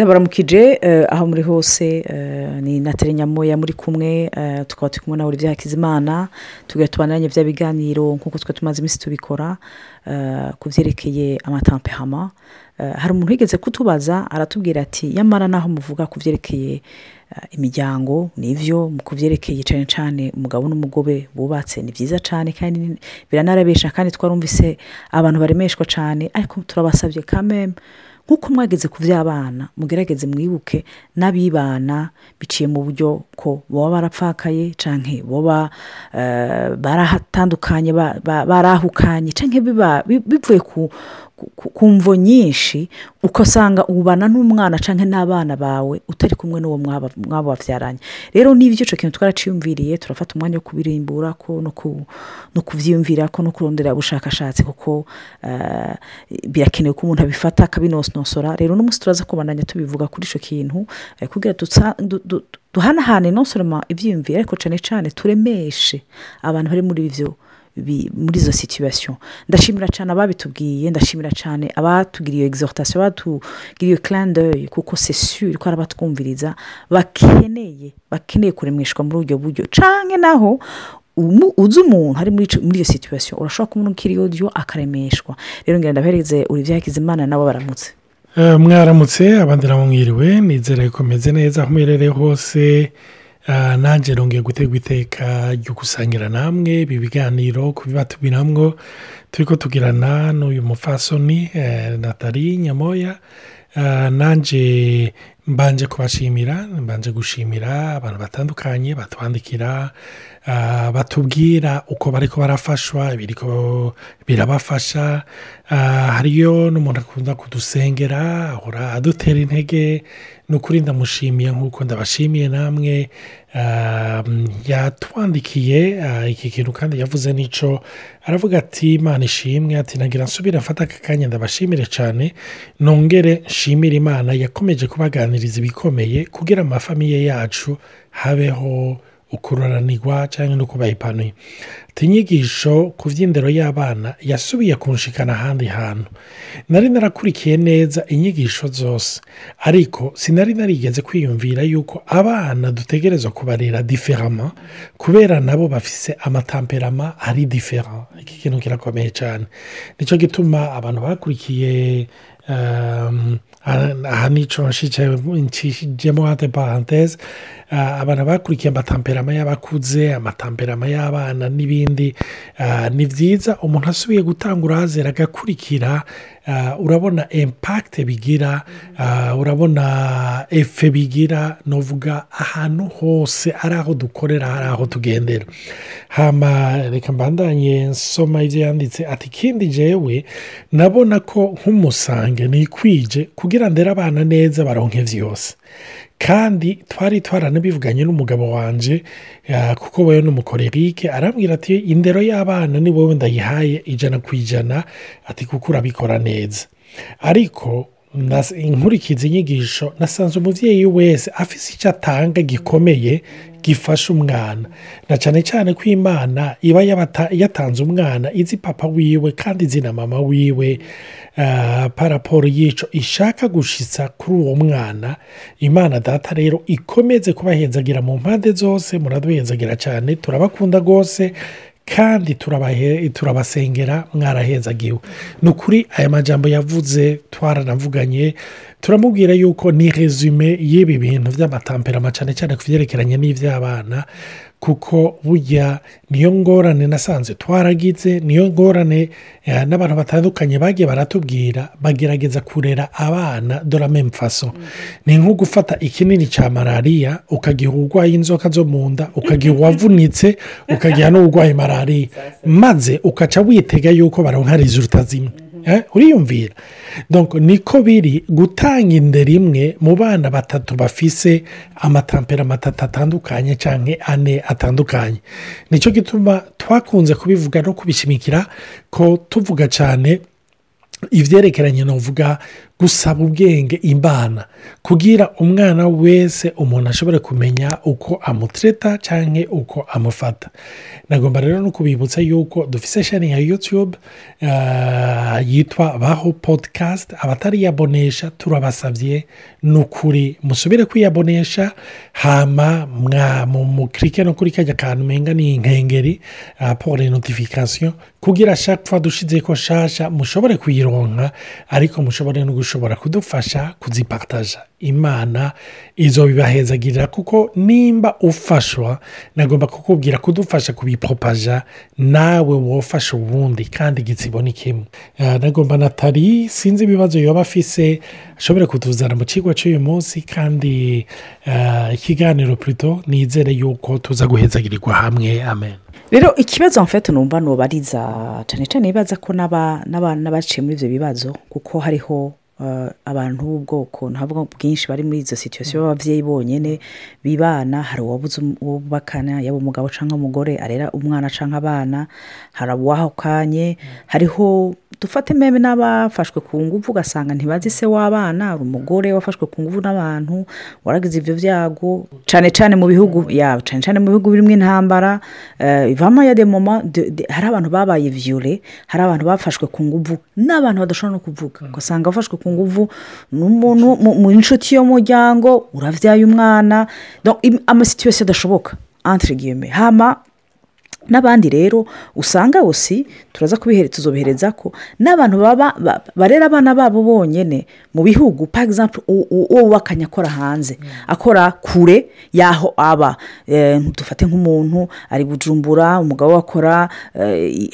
ndabaramukije aho muri hose ni na nyamoya muri kumwe tukaba turi kumwe nawe ibya hakizimana tugira tubananye bya biganiro nk'uko twe tumaze iminsi tubikora ku byerekeye amatampehama hari umuntu wigeze kutubaza aratubwira ati nyamara naho muvuga ku byerekeye imiryango ni byo ku byerekeye cyane cyane umugabo n'umugore bubatse ni byiza cyane kandi biranarabesha kandi twarumvise abantu baremeshwa cyane ariko turabasabye kameme nk'uko mwageze ku by'abana mugerageze mwibuke n'abibana biciye mu buryo ko baba barapfakaye cyangwa baba barahatandukanye barahukanye cyangwa bivuye ku mvo nyinshi ugasanga ubana n'umwana cyangwa n'abana bawe utari kumwe n'uwo mwaba wabyaranye rero niba icyo kintu twaraciyumviriye turafata umwanya wo kubirimbura ko no kubyiyumvira ko no kurondera ubushakashatsi kuko birakenewe ko umuntu abifata akabinonosora. Rero n'umunsi turaza kubandanya tubivuga kuri icyo kintu kugira duhanahane inosoroma ibyiyumvira ariko cyane cyane turemeshe abantu bari muri ibyo muri izo situwasiyo ndashimira cyane ababitubwiye ndashimira cyane abatugiriye egizotasiyo abatugiriye karandeye kuko sesure ko ari abatwumviriza bakeneye bakeneye kuremeshwa muri ubwo buryo. Cyane naho uzi umuntu ari muri iyo situwasiyo urashobora kubona ukiri odiyo akaremeshwa. Rero ngenda ndabereze uri Hakizimana nabo baramutse mwaramutse abandi nabo mwiriwe nizere ko meze neza aho muherereye hose. Nanjye rongeye gutegwa iteka ryo gusangira namwe ibi biganiro kubibatumiramwo turi ko tugirana n'uyu mufasoni natali nyamoya. Nanjye mbanje kubashimira mbanje gushimira abantu batandukanye batwandikira batubwira uko bari ko barafashwa birabafasha. Hariyo n'umuntu akunda kudusengera ahora adutera intege. Ni ukuri ndamushimiye nk'uko ndabashimiye namwe. Yatwandikiye iki kintu kandi yavuze n'icyo. Aravuga ati imana ishimwe ati nagira nsubire mfata aka kanya ndabashimire cyane. Nongere nshimire imana yakomeje kubaganiriza ibikomeye kugira amafamiye yacu habeho ukururanirwa cyangwa no kubaha ipanuye inyigisho ku by'indero y'abana yasubiye kunshikana ahandi hantu. Nari narakurikiye neza inyigisho zose. Ariko sinari narigeze kwiyumvira yuko abana dutegereza kubarera diferama kubera nabo bafise amatamperama ari difera iki kintu kirakomeye cyane ni cyo gituma abantu bakurikiye aha ni cyo nshishijemo hate paranteze abantu bakurikiye amatamperama y'abakuze amatamperama y'abana n'ibindi ni byiza umuntu asubiye gutanga urazera agakurikira urabona impakite bigira urabona efe bigira nuvuga ahantu hose ari aho dukorera hari aho tugendera. Reka mbandanye nsoma ibyo yanditse ati ikindi jewe nabona ko nk'umusange nikwije kugira ndere abana neza baronke byose. Kandi twari twaranabivuganye n'umugabo wanjye kuko we n'umukorerike arambwira ati indero y'abana ni wowe ndayihaye ijana ku ijana. Ati kuko urabikora neza. Ariko inkurikiza inyigisho nasanze umubyeyi wese afite icyo atanga gikomeye gifasha umwana. Na cyane cyane ko imana iba yatanze umwana izi papa wiwe kandi izi na mama wiwe. Paraporo y'icyo ishaka gushitsa kuri uwo mwana imana data rero ikomeze kubahenzagira mu mpande zose muraduhenzagira cyane turabakunda rwose kandi turabasengera mwarahenzagiwe. Ni ukuri aya majambo yavuze twaranavuganye turamubwira yuko ni resume y'ibi bintu by'amatamperama cyane cyane ku byerekeranye n'iby'abana kuko burya niyo ngorane nasanze twaragize niyo ngorane n'abantu batandukanye bagiye baratubwira bagerageza kurera abana dore amemfaso ni nko gufata ikinini cya malariya ukagiha urwaye inzoka zo mu nda ukagiha uwavunitse ukagiha n'urwaye malariya. Maze ukaca witega yuko baronka rezuruta zimwe. Uriyumvira niko biri gutanga indero imwe mu bana batatu bafise amatamperama atatu atandukanye cyangwa ane atandukanye ni cyo gituma twakunze kubivuga no kubishimikira ko tuvuga cyane ibyerekeranye n'uvuga gusaba ubwenge imana kugira umwana wese umuntu ashobore kumenya uko amutreta cyangwa uko amufata. Nagomba rero no kubibutsa yuko dufite shani ya yutube yitwa baho podikasti abatariyabonesha turabasabye ni ukuri musubire kwiyabonesha hama mukirike no kuri kajya kantu umenga ni inkengeri pore notifikasiyo kugira shapfa dushize ko nshasha mushobore kuyironka ariko mushobore no gushobora kudufasha kuzipataja imana izo bibahezagirira kuko nimba ufashwa nagomba kukubwira kudufasha kubipopaja nawe wofasha ubundi kandi igitsibo ni kimwe nagomba natali sinzi ibibazo yoba afise ashobore kutuzana mu kigo cy'uyu munsi kandi ikiganiro purito nizere yuko tuza guhezagirirwa hamwe. Amen. Rero ikibazo mfite numva nubariza cyane cyane bibaza ko n'abaciye muri ibyo bibazo kuko hariho abantu b'ubwoko ntabwo bwinshi bari muri izo situwasiyo b'ababyeyi bonyine bibana hari uwabuze ubakana yaba umugabo cyangwa umugore arera umwana cyangwa abana hari uwahukanye hariho dufate meme n'abafashwe ku ngufu ugasanga ntibazi se w'abana hari umugore wafashwe ku ngufu n'abantu waragize ibyo byago cyane cyane mu bihugu yabo cyane cyane mu bihugu birimo intambara ivamo ya demoma hari abantu babaye viyure hari abantu bafashwe ku ngufu n'abantu badashobora no kuvuga. Ugasanga bafashwe ku ngufu n'umuntu mu inshuti y'umuryango urabyaye umwana amasituwesiyo adashoboka. Antirigiyeme hama n'abandi rero usanga bose turaza tuzobihereza ko n'abantu baba barera abana babo bonyine mu bihugu pagisampu uwo wakanya akora hanze akora kure y'aho aba dufate nk'umuntu ari bujumbura umugabo akora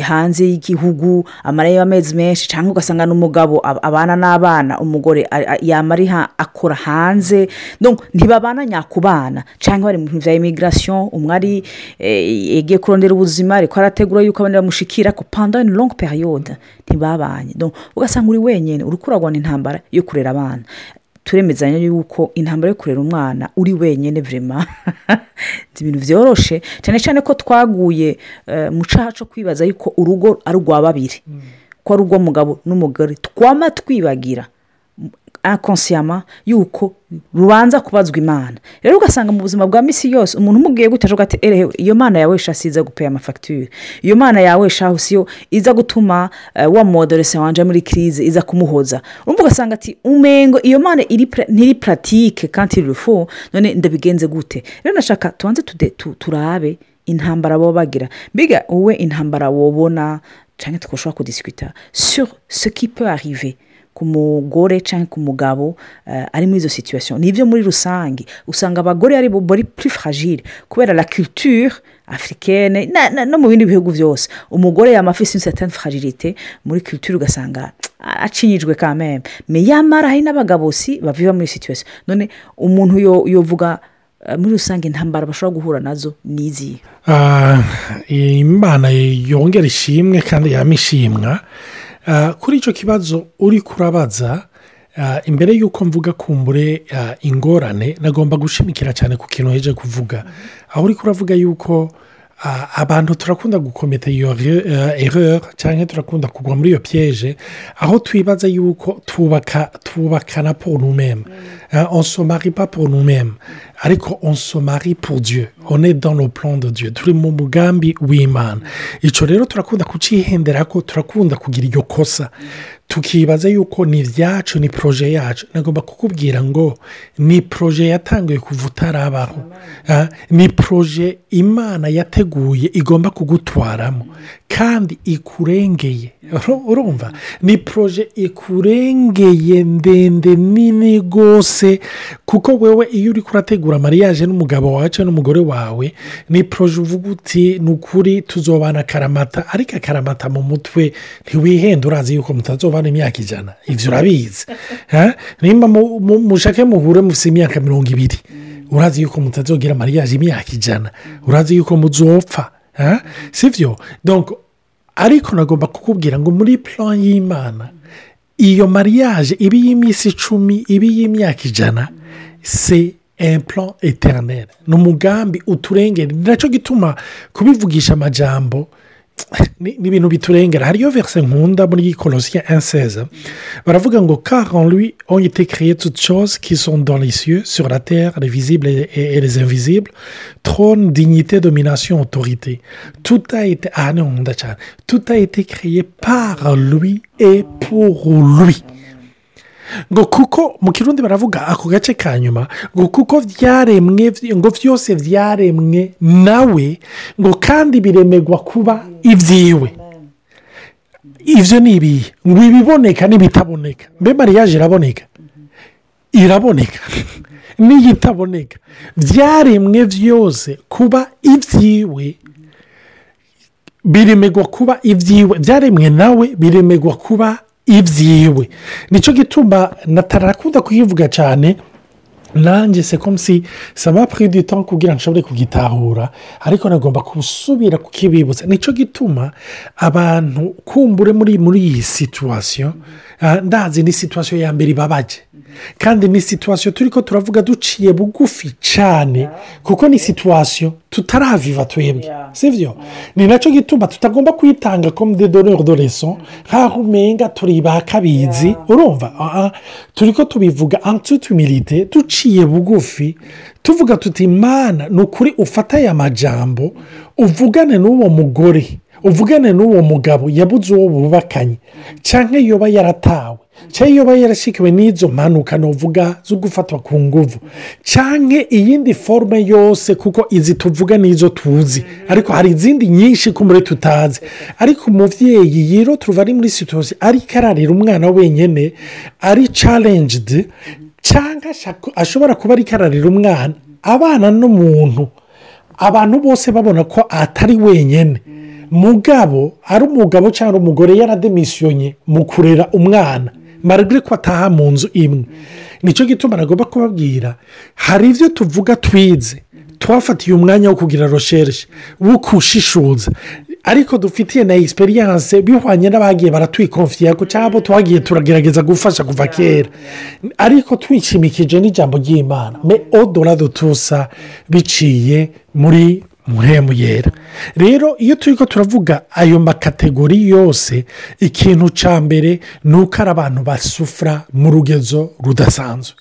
hanze y'igihugu amarayo y'amezi menshi cyangwa ugasanga n'umugabo abana n'abana umugore yamara akora hanze ntibabana nyakubana cyangwa bari mu bintu bya imigirasiyo umwe ari yegiye kurondera ubuzima ariko arategura yuko abandi bamushikira ko panda ni longue periyode ntibabanye. Ugasanga uri wenyine uri kuragwana intambara yo kurera abana. Turemezanya yuko intambara yo kurera umwana uri wenyine vrema ibintu byoroshe cyane cyane ko twaguye mu cyaha cyo kwibaza yuko urugo ari urwa babiri. Ko ari urw'umugabo n'umugore. Twama twibagira. Akonsiyama yuko rubanza kubazwa imana. Rero ugasanga mu buzima bwa minsi yose umuntu umubwiye gutya avuga ati erehe iyo mana yawe si iza gupeya amafagitire iyo mana yawe shaho siyo iza gutuma wa modorese wanje muri kirize iza kumuhoza. Urumva ugasanga ati umengo iyo mana ntiri puratike kandi rufu none ndabigenze gute. Rero nashaka tubanze turabe intambara baba bagira. Mbega wowe intambara wobona cyangwa tugashobora kudisikita sur ce qui peut arriver. Ku mugore cyangwa ku mugabo ari muri izo situwasiyo ni ibyo muri rusange. Usanga abagore ari bari puri fragile kubera la culture afurikene no mu bindi bihugu byose umugore yaba afite insatani fragilite muri culture ugasanga acinyijwe ka meme me yamara hari n'abagabo si baviva muri situwasiyo none umuntu yovuga muri rusange intambara bashobora guhura na zo ni izihe? Imana yongera ishimwe kandi yamishimwa kuri icyo kibazo uri kurabaza imbere y'uko mvuga kumbure ingorane nagomba gushimikira cyane ku kintu heje kuvuga. Aho uri kuravuga y'uko abantu turakunda gukometa iyo ereri cyangwa turakunda kugwa muri iyo piyeje aho twibaza y'uko twubaka twubakana pour nous-mêmes on se marie pas pour nous-mêmes ariko on se marie pour dieu on est dans le plan de dieu turi mu mugambi w'imana icyo rero turakunda kucihendera ko turakunda kugira iryo kosa tukibaza yuko ni ibyacu ni poroje yacu nagomba kukubwira ngo ni poroje yatangiye kuva utarabaho ni poroje imana yateguye igomba kugutwaramo. Kandi ikurengeye. Urumva? Ni poroje ikurengeye ndende nini rwose kuko wewe iyo uri kurategura mariyaje n'umugabo wawe cyangwa n'umugore wawe ni poroje uvuga uti ni ukuri tuzobana akaramata ariko akaramata mu mutwe ntiwihende urazi yuko mutazobana imyaka ijana. Ibyo urabizi. Nimba mushake muhure mufite imyaka mirongo ibiri. Urazi yuko mutazogira mariyaje imyaka ijana. Urazi yuko muzopfa si byo ariko nagomba kukubwira ngo muri plan y'imana iyo mariyaje iba iy'iminsi icumi iba iy'imyaka ijana se plan eterineri ni umugambi uturengera ni na cyo gituma kubivugisha amajambo ni ibintu biturengera hariyo verse nkunda muri korosiya inseza baravuga ngo car en lui ont été créées toutes choses qui sont dans les cieux sur la terre les visibles et, et les invisibles. Trône dignité domination autorité. Tout a été cyane tout a été créé par lui et pour lui. Ngo kuko mu kirundi baravuga ako gace ka nyuma. Ngo kuko byaremwe ngo byose byaremwe nawe ngo kandi biremegwa kuba ibyiwe ibyo ni ibihe? Ngo ibiboneka n'ibitaboneka. Mbe mariyaje iraboneka. Iraboneka. N'iyitaboneka. Byaremwe byose kuba ibyiwe biremegwa kuba ibyiwe byaremwe nawe biremegwa kuba ibyiwe ni cyo gituma natarakunda kukivuga cyane nanjye se si sama puridito kugira ngo nshobore kugitahura ariko nagomba gusubira kukibibutsa. Nicyo gituma abantu kumbure muri muri iyi situwasiyo ndazi ni situwasiyo ya mbere ibabaje. Kandi ni situwasiyo turi ko turavuga duciye bugufi cyane kuko ni situwasiyo tutaraviva twebwe si byo ni na cyo gituma tutagomba kwitanga komide donero de leso nk'aho umenga turi ba kabizi urumva? Turi ko tubivuga antutumirite duciye bugufi tuvuga tuti imana ni ukuri ufata aya majambo uvugane n'uwo mugore uvugane n'uwo mugabo yabuze uwo bubakanye cyangwa yoba yaratawe. Cyangwa yoba yarashikiwe n'izo mpanuka uvuga zo gufatwa ku nguvu. Cyangwa iyindi forume yose kuko izi tuvuga n'izo tuzi. Ariko hari izindi nyinshi ko muri tutazi. Ariko umubyeyi yiro tuva ari muri situwasiyo ariko ararira umwana wenyine ari carenjidi cyangwa ashobora kuba ariko ararira umwana. Abana n'umuntu abantu bose babona ko atari wenyine mugabo ari umugabo cyangwa umugore yarademisiyonye mu kurera umwana. Maragare ko ataha mu nzu imwe. Nicyo gituma nagomba kubabwira hari ibyo tuvuga twize. Twafatiye umwanya wo kugira rosherishe wo kushishuza ariko dufitiye na egisperiyanse bihwanye n'abagiye baratwikonfiya ko cyangwa twagiye turagerageza gufasha kuva kera. Ariko twishimikije n'ijambo ry'imana. Me odorado tusa biciye muri muhemu yera rero iyo turi ko turavuga ayo makategori yose ikintu cya mbere ni uko ari abantu basufura mu rugezo rudasanzwe.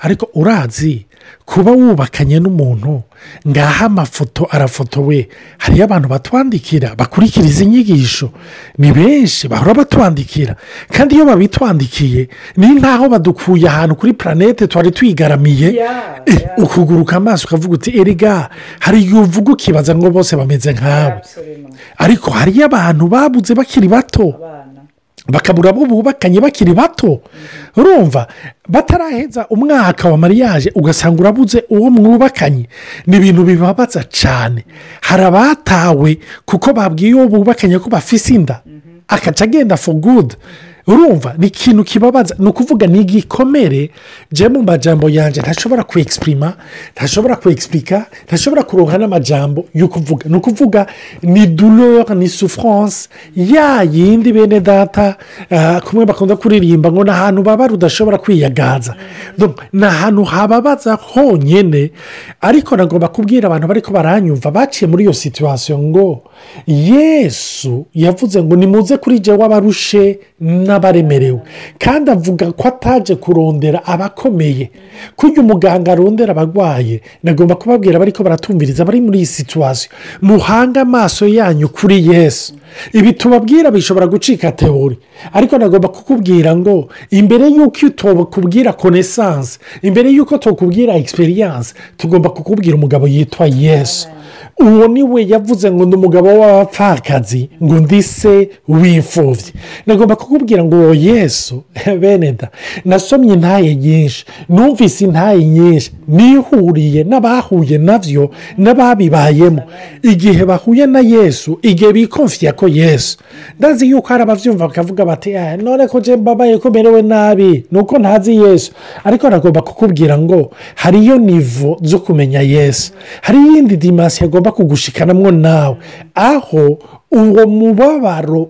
Ariko urazi kuba wubakanye n'umuntu ngaha amafoto arafotowe. Hariyo abantu batwandikira bakurikira izi nyigisho ni benshi bahora batwandikira. Kandi iyo babitwandikiye ni nk'aho badukuye ahantu kuri puranete twari twigaramiye. Ukuguruka amaso ukavuga uti erega hari igihe uvuga ukibaza ngo bose bameze nkawe. Ariko hariyo abantu babuze bakiri bato. Bakabura abo bubakanye bakiri bato. Urumva bataraheza umwaka wa mariyaje ugasanga urabuze uwo mwubakanye ni ibintu bibabaza cyane hari abatawe kuko babwiye uwo bubakanye ko bafise inda. Akaca agenda for good. Urumva ni ikintu kibabaza. Ni ukuvuga ni igikomere. Jya mu majambo yanjye ntashobora kwegisiprima ntashobora kwegisipurika ntashobora kuronka n'amajambo yo kuvuga. Ni ukuvuga ni durore ni sufuranse ya yindi bene data kumwe bakunda kuririmba ngo ni ahantu baba rudashobora kwiyagaza. Ni ahantu hababaza honyine ariko nagomba kubwira abantu bari ko baranyumva baciye muri iyo situwasiyo ngo yesu yavuze ngo nimuze kuri jya w'abarushe n'abaremerewe. Kandi avuga ko ataje kurondera abakomeye. Kurya umuganga arondera abarwaye. Nagomba kubabwira bari ko baratumviriza bari muri iyi situwasiyo muhange amaso yanyu kuri yesu. Ibi tubabwira bishobora gucika teori ariko nagomba kukubwira ngo imbere y'uko tubabwira konesanse imbere y'uko tukubwira egisperiyanse tugomba kukubwira umugabo yitwa yesu. Uwo ni we yavuze ngo ni umugabo w'abapfakazi ngo ndi se w'imfubyi. Nagomba kukubwira ngo uwo yesu bene da nasomye intaye nyinshi numvise intaye nyinshi nihuriye n'abahuye na byo n'ababibayemo. Igihe bahuye na yesu igihe bikonfiya ko yesu. Ndazi yuko hari ababyumva bakavuga bati none ko njye mbabaye ko merewe nabi ni uko ntazi yesu. Ariko nagomba kukubwira ngo hariyo nivo zo kumenya yesu. Hari iyindi dimasiyo agomba kugushikanamo nawe. Aho uwo mubabaro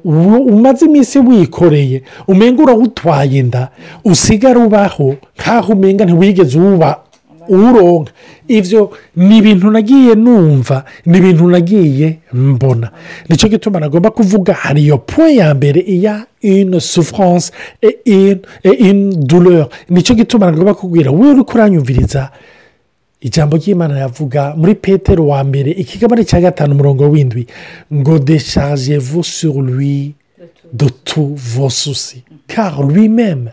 umaze iminsi wikoreye umenga urawutwaye inda usigara ubaho nk'aho umenga ntiwigeze uwuba uwuronka. Ibyo ni ibintu nagiye numva ni ibintu nagiye mbona. Nicyo gituma nagomba kuvuga hari iyo po ya mbere iya une et une douleur. Nicyo gituma nagomba kubwira wowe uri kuranyumviriza ijambo ry'imana yavuga muri petero wa mbere ikigabane cya gatanu umurongo w'indwi ngo deshaje vu sur lui de tout vos soucis. Car lui même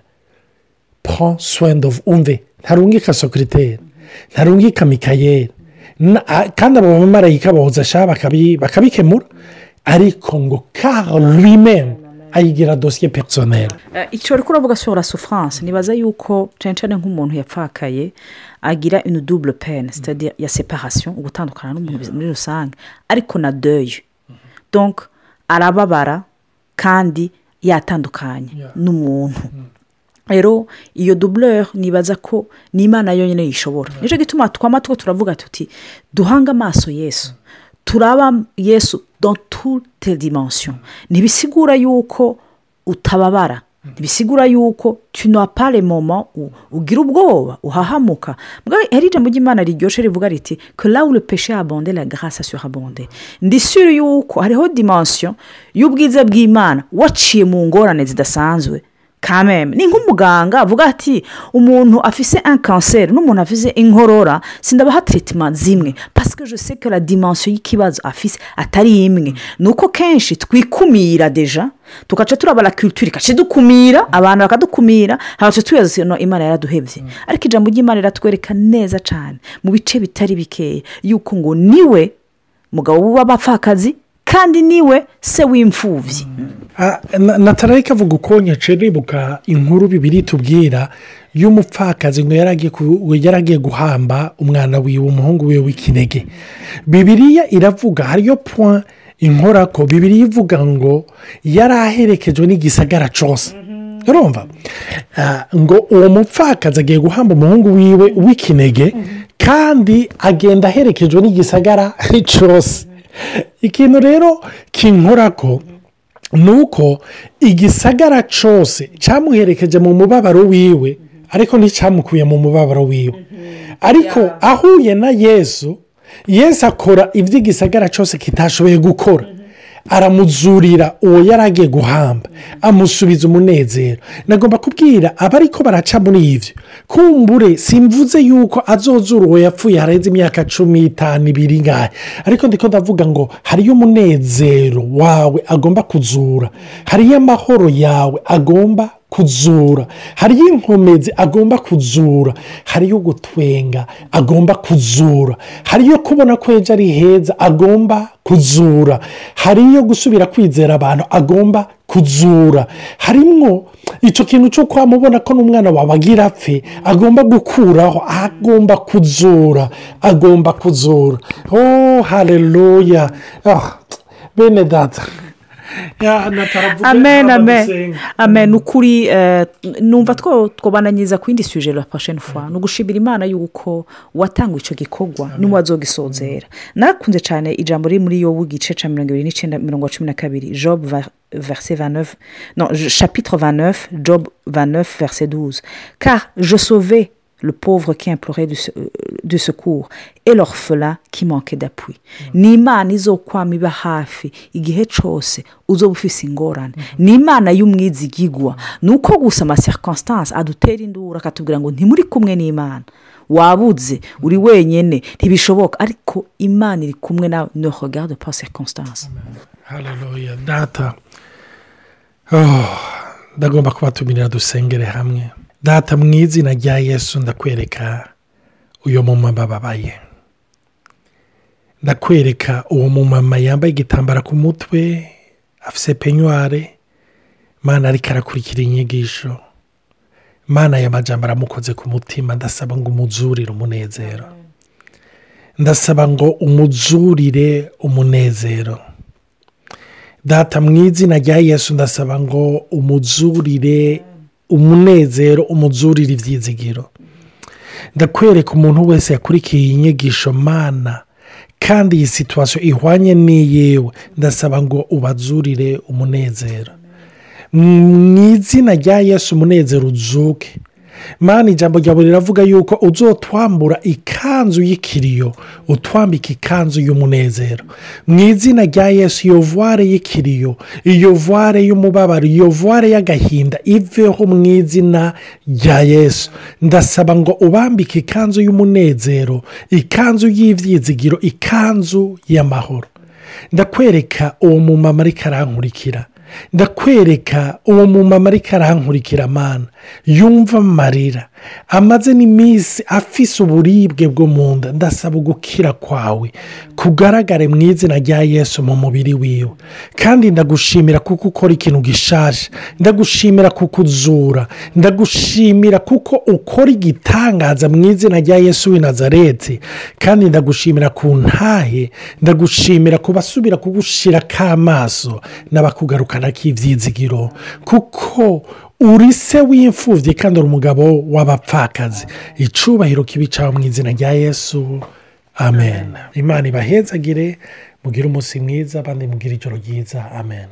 prend soin de vous. Umve ntarungika sokiriteri ntarungika mikayeri kandi abo bamarayika boza sha bakabi- bakabikemura. Ariko ngo car lui même ayigira dosiye perisoneri Eh, icyo uri kuravuga sur la souffrance nibaza yuko cyane cyane nk'umuntu yapfakaye agira une double peine c'est-à-dire ya separation ugutandukana n'umuntu muri rusange ariko na deuil. Donc arababara kandi yatandukanye n'umuntu. Rero iyo doubleur nibaza ko n'imana yonyine yishobora. Nicyo gituma twama two turavuga tuti duhange amaso yesu. Turaba yesu dans toute dimension ntibisigura yuko utababara. Ntibisigura yuko tu n'as pas le moment où ugira ubwoba uhahamuka. Hari ijambo ry'imana riryoshye rivuga riti que là où le péché a abondé la grâce a surabondé. Ndi sure yuko hariho dimension y'ubwiza bw'imana waciye mu ngorane zidasanzwe. Kameme ni nk'umuganga avuga ati umuntu afise un kanseri n'umuntu afise inkorora sindabaha tiritima zimwe pasike sais que la dimension y'ikibazo afise atari imwe. Ni uko kenshi twikumira deja tugaca turaba la culture ikaca idukumira abantu bakadukumira hagaca tuyaza no imana yaraduhebye. Ariko ijambo ry'imana riratwereka neza cyane mu bice bitari bikeya yuko ngo ni we mugabo w'abapfakazi kandi ni we se w'imfubyi natarareka avuga uko nibuka inkuru bibiri tubwira y'umupfakazi ngo yari agiye guhamba umwana wiwe umuhungu wiwe w'ikinege. Bibiriya iravuga hariyo puwa inkora ko bibiriya ivuga ngo yari aherekejwe n'igisagara cyose. Urumva? Ngo uwo mupfakazi agiye guhamba umuhungu wiwe w'ikinege kandi agenda aherekejwe n'igisagara cyose. Ikintu rero kinkora ko ni uko igisagara cyose cyamuherekeje mu mubabaro wiwe ariko nticyamukuye mu mubabaro wiwe. Ariko ahuye na yesu yesu akora ibyo igisagara cyose kitashoboye gukora. Aramuzurira uwo yari agiye guhamba amusubiza umunezero. Nagomba kubwira abari ko baraca muri ibyo kumbure simvuze yuko azozura uwo yapfuye harenze imyaka cumi n'itanu ibiri ngahe. Ariko ndiko ndavuga ngo hariyo umunezero wawe agomba kuzura. Hariyo amahoro yawe agomba kuzura. Hariyo inkomezi agomba kuzura hariyo gutwenga agomba kuzura. Hariyo kubona ko ejo ari heza agomba kuzura. Hariyo gusubira kwizera abantu agomba kuzura. Harimwo icyo kintu cyo kwamubona ko n'umwana wawe agira apfe agomba gukuraho agomba kuzura agomba kuzura. Oh hareruya bene data. Amen amen. Amen. Ukuri numva twobananyiza ku yindi suje la pasheni fwa ni ugushimira imana y'uko watanga icyo gikorwa n'uwazogisozera nakunze cyane ijambo riri muri yo w'igice cya mirongo irindwi n'icyenda mirongo cumi na kabiri. Job verset 29 non chapitre 29 job 29 verset 12 car je sauvé le pauvre qui implorait du, du secours et l'orphelin qui manquait d'appui. Ni imana izokwama iba hafi igihe cyose uzoba ufise ingorane. Ni imana y'umwizigigwa ni uko gusa amasirikonsitansi adutera induru akatubwira ngo ntimuri kumwe n'imana. Wabuze uri wenyine ntibishoboka. Ariko imana iri kumwe nawe ne regarde pas sirikonsitansi hararuya data. Ndagomba kubatumirira dusengere hamwe. Data mu izina rya yesu ndakwereka uyu mumama babaye ndakwereka uwo mumama yambaye igitambaro ku mutwe afite penyuware mana ariko arakurikira inyigisho. Mana aya majyamba aramukoze ku mutima ndasaba ngo umuzurire umunezero. Ndasaba ngo umuzurire umunezero. Data mu izina rya yesu ndasaba ngo umuzurire umunezero umuzurire ibyizigiro ndakwereka umuntu wese yakurikiye iyi nyigisho mana kandi iyi situwasiyo ihwanye n'iyewe. Ndasaba ngo ubazurire umunezero. Mu izina rya yesu umunezero uzuke. Mani ijambo ryawe riravuga yuko uzotwambura ikanzu y'ikiriyo utwambika ikanzu y'umunezero. Mu izina rya yesu iyo vuware y'ikiriyo iyo vuware y'umubabaro iyo vuware y'agahinda iveho mu izina rya yesu. Ndasaba ngo ubambike ikanzu y'umunezero ikanzu y'ibyizigiro ikanzu y'amahoro. Ndakwereka uwo mumama ariko arankurikira. Ndakwereka uwo mumama ariko arankurikira amana yumva amarira. Amaze n'iminsi afise uburibwe bwo mu nda. Ndasaba ugukira kwawe. Kugaragare mu izina rya yesu mu mubiri wiwe. Kandi ndagushimira kuko ukora ikintu gishaje. Ndagushimira kuko uzura. Ndagushimira kuko ukora igitangaza mu izina rya yesu w'i nazareti. Kandi ndagushimira ku ntahe. Ndagushimira ku basubira kugushira k'amaso n'abakugarukana k'ibyizigiro kuko uri se w'imfubyi kandi uri umugabo w'abapfakazi. Icubahiro kibicaho mu izina rya yesu. Amen. Imana ibahezagire mugire umunsi mwiza abandi mugire ijoro ryiza. Amen.